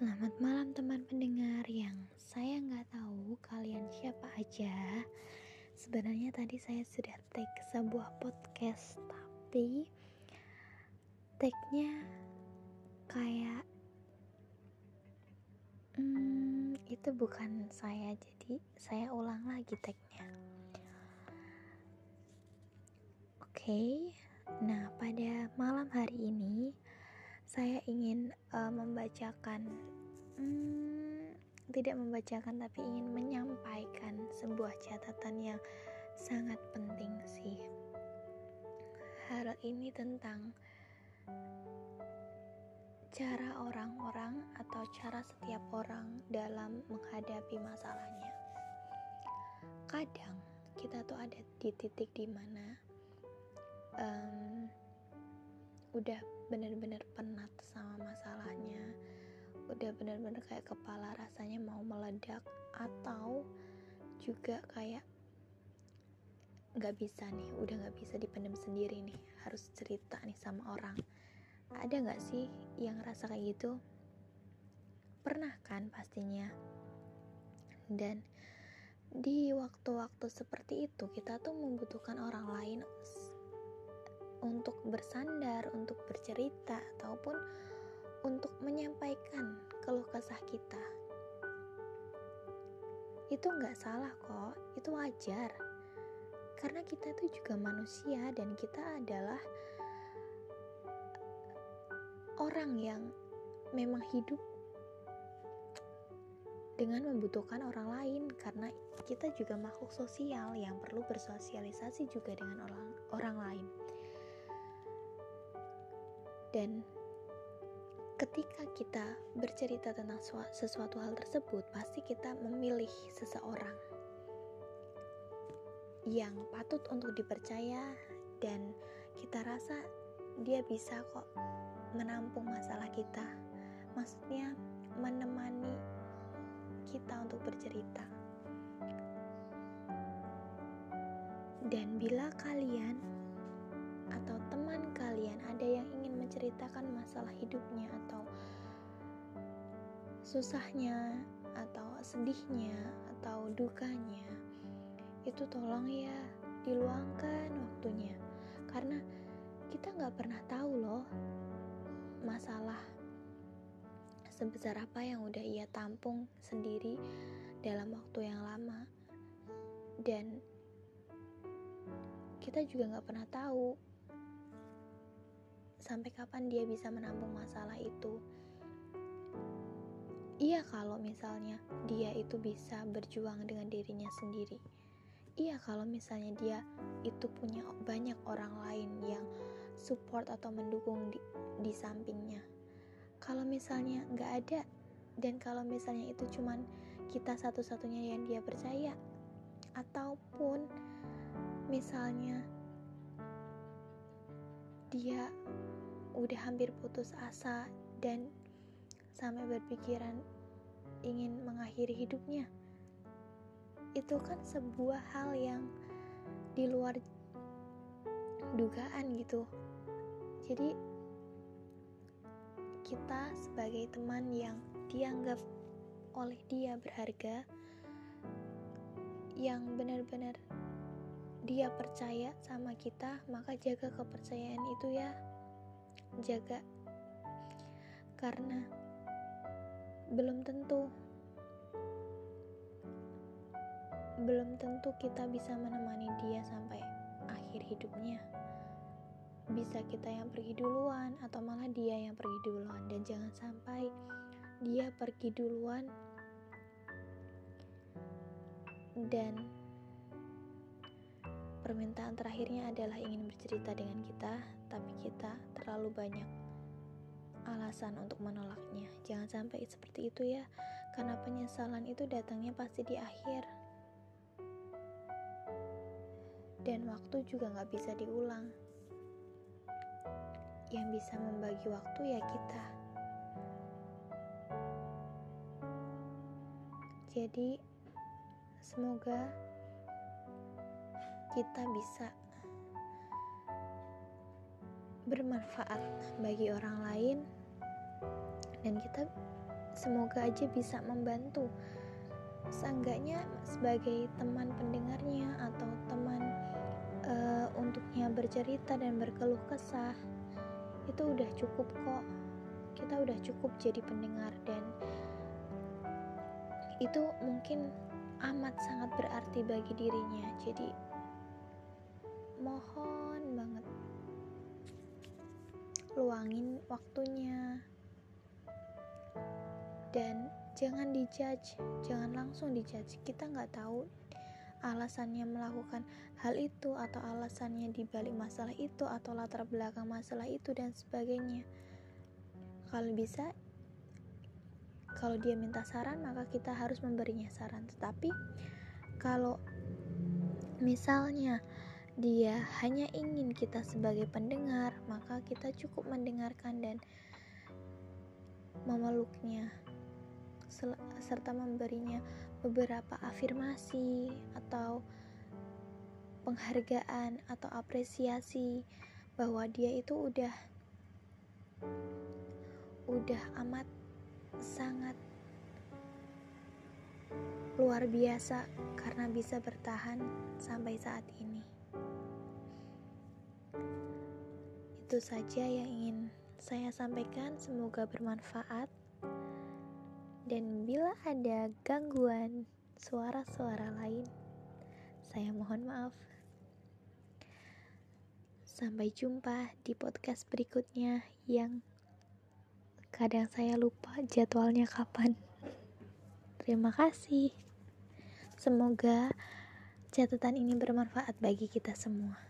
Selamat malam teman pendengar yang saya nggak tahu kalian siapa aja. Sebenarnya tadi saya sudah take sebuah podcast tapi take-nya kayak hmm, itu bukan saya jadi saya ulang lagi take-nya. Oke, okay. nah pada malam hari ini saya ingin uh, membacakan hmm, tidak membacakan tapi ingin menyampaikan sebuah catatan yang sangat penting sih. Hal ini tentang cara orang-orang atau cara setiap orang dalam menghadapi masalahnya. Kadang kita tuh ada di titik di mana um, udah bener-bener penat sama masalahnya. Udah bener-bener kayak kepala rasanya mau meledak atau juga kayak nggak bisa nih udah nggak bisa dipendam sendiri nih harus cerita nih sama orang. Ada nggak sih yang rasa kayak gitu? Pernah kan pastinya? Dan di waktu-waktu seperti itu kita tuh membutuhkan orang lain untuk bersandar, untuk bercerita, ataupun untuk menyampaikan keluh kesah kita. Itu nggak salah kok, itu wajar. Karena kita itu juga manusia dan kita adalah orang yang memang hidup dengan membutuhkan orang lain karena kita juga makhluk sosial yang perlu bersosialisasi juga dengan orang orang lain. Dan ketika kita bercerita tentang sesuatu hal tersebut, pasti kita memilih seseorang yang patut untuk dipercaya dan kita rasa dia bisa kok menampung masalah kita. Maksudnya menemani kita untuk bercerita. Dan bila kalian atau teman menceritakan masalah hidupnya atau susahnya atau sedihnya atau dukanya itu tolong ya diluangkan waktunya. Karena kita nggak pernah tahu loh masalah sebesar apa yang udah ia tampung sendiri dalam waktu yang lama. Dan kita juga nggak pernah tahu sampai kapan dia bisa menampung masalah itu. Iya kalau misalnya dia itu bisa berjuang dengan dirinya sendiri. Iya kalau misalnya dia itu punya banyak orang lain yang support atau mendukung di, di sampingnya. Kalau misalnya nggak ada dan kalau misalnya itu cuman kita satu-satunya yang dia percaya ataupun misalnya dia udah hampir putus asa dan sampai berpikiran ingin mengakhiri hidupnya. Itu kan sebuah hal yang di luar dugaan gitu. Jadi kita sebagai teman yang dianggap oleh dia berharga yang benar-benar dia percaya sama kita, maka jaga kepercayaan itu ya. Jaga. Karena belum tentu belum tentu kita bisa menemani dia sampai akhir hidupnya. Bisa kita yang pergi duluan atau malah dia yang pergi duluan. Dan jangan sampai dia pergi duluan dan Permintaan terakhirnya adalah ingin bercerita dengan kita, tapi kita terlalu banyak alasan untuk menolaknya. Jangan sampai seperti itu ya, karena penyesalan itu datangnya pasti di akhir. Dan waktu juga gak bisa diulang. Yang bisa membagi waktu ya kita. Jadi, semoga kita bisa bermanfaat bagi orang lain dan kita semoga aja bisa membantu. Seenggaknya sebagai teman pendengarnya atau teman uh, untuknya bercerita dan berkeluh kesah itu udah cukup kok. Kita udah cukup jadi pendengar dan itu mungkin amat sangat berarti bagi dirinya. Jadi mohon banget. Luangin waktunya. Dan jangan dijudge jangan langsung dijudge. Kita nggak tahu alasannya melakukan hal itu atau alasannya dibalik masalah itu atau latar belakang masalah itu dan sebagainya. Kalau bisa kalau dia minta saran maka kita harus memberinya saran. Tetapi kalau misalnya dia hanya ingin kita sebagai pendengar maka kita cukup mendengarkan dan memeluknya serta memberinya beberapa afirmasi atau penghargaan atau apresiasi bahwa dia itu udah udah amat sangat luar biasa karena bisa bertahan sampai saat ini. Itu saja yang ingin saya sampaikan, semoga bermanfaat. Dan bila ada gangguan suara-suara lain, saya mohon maaf. Sampai jumpa di podcast berikutnya yang kadang saya lupa jadwalnya kapan. Terima kasih. Semoga catatan ini bermanfaat bagi kita semua.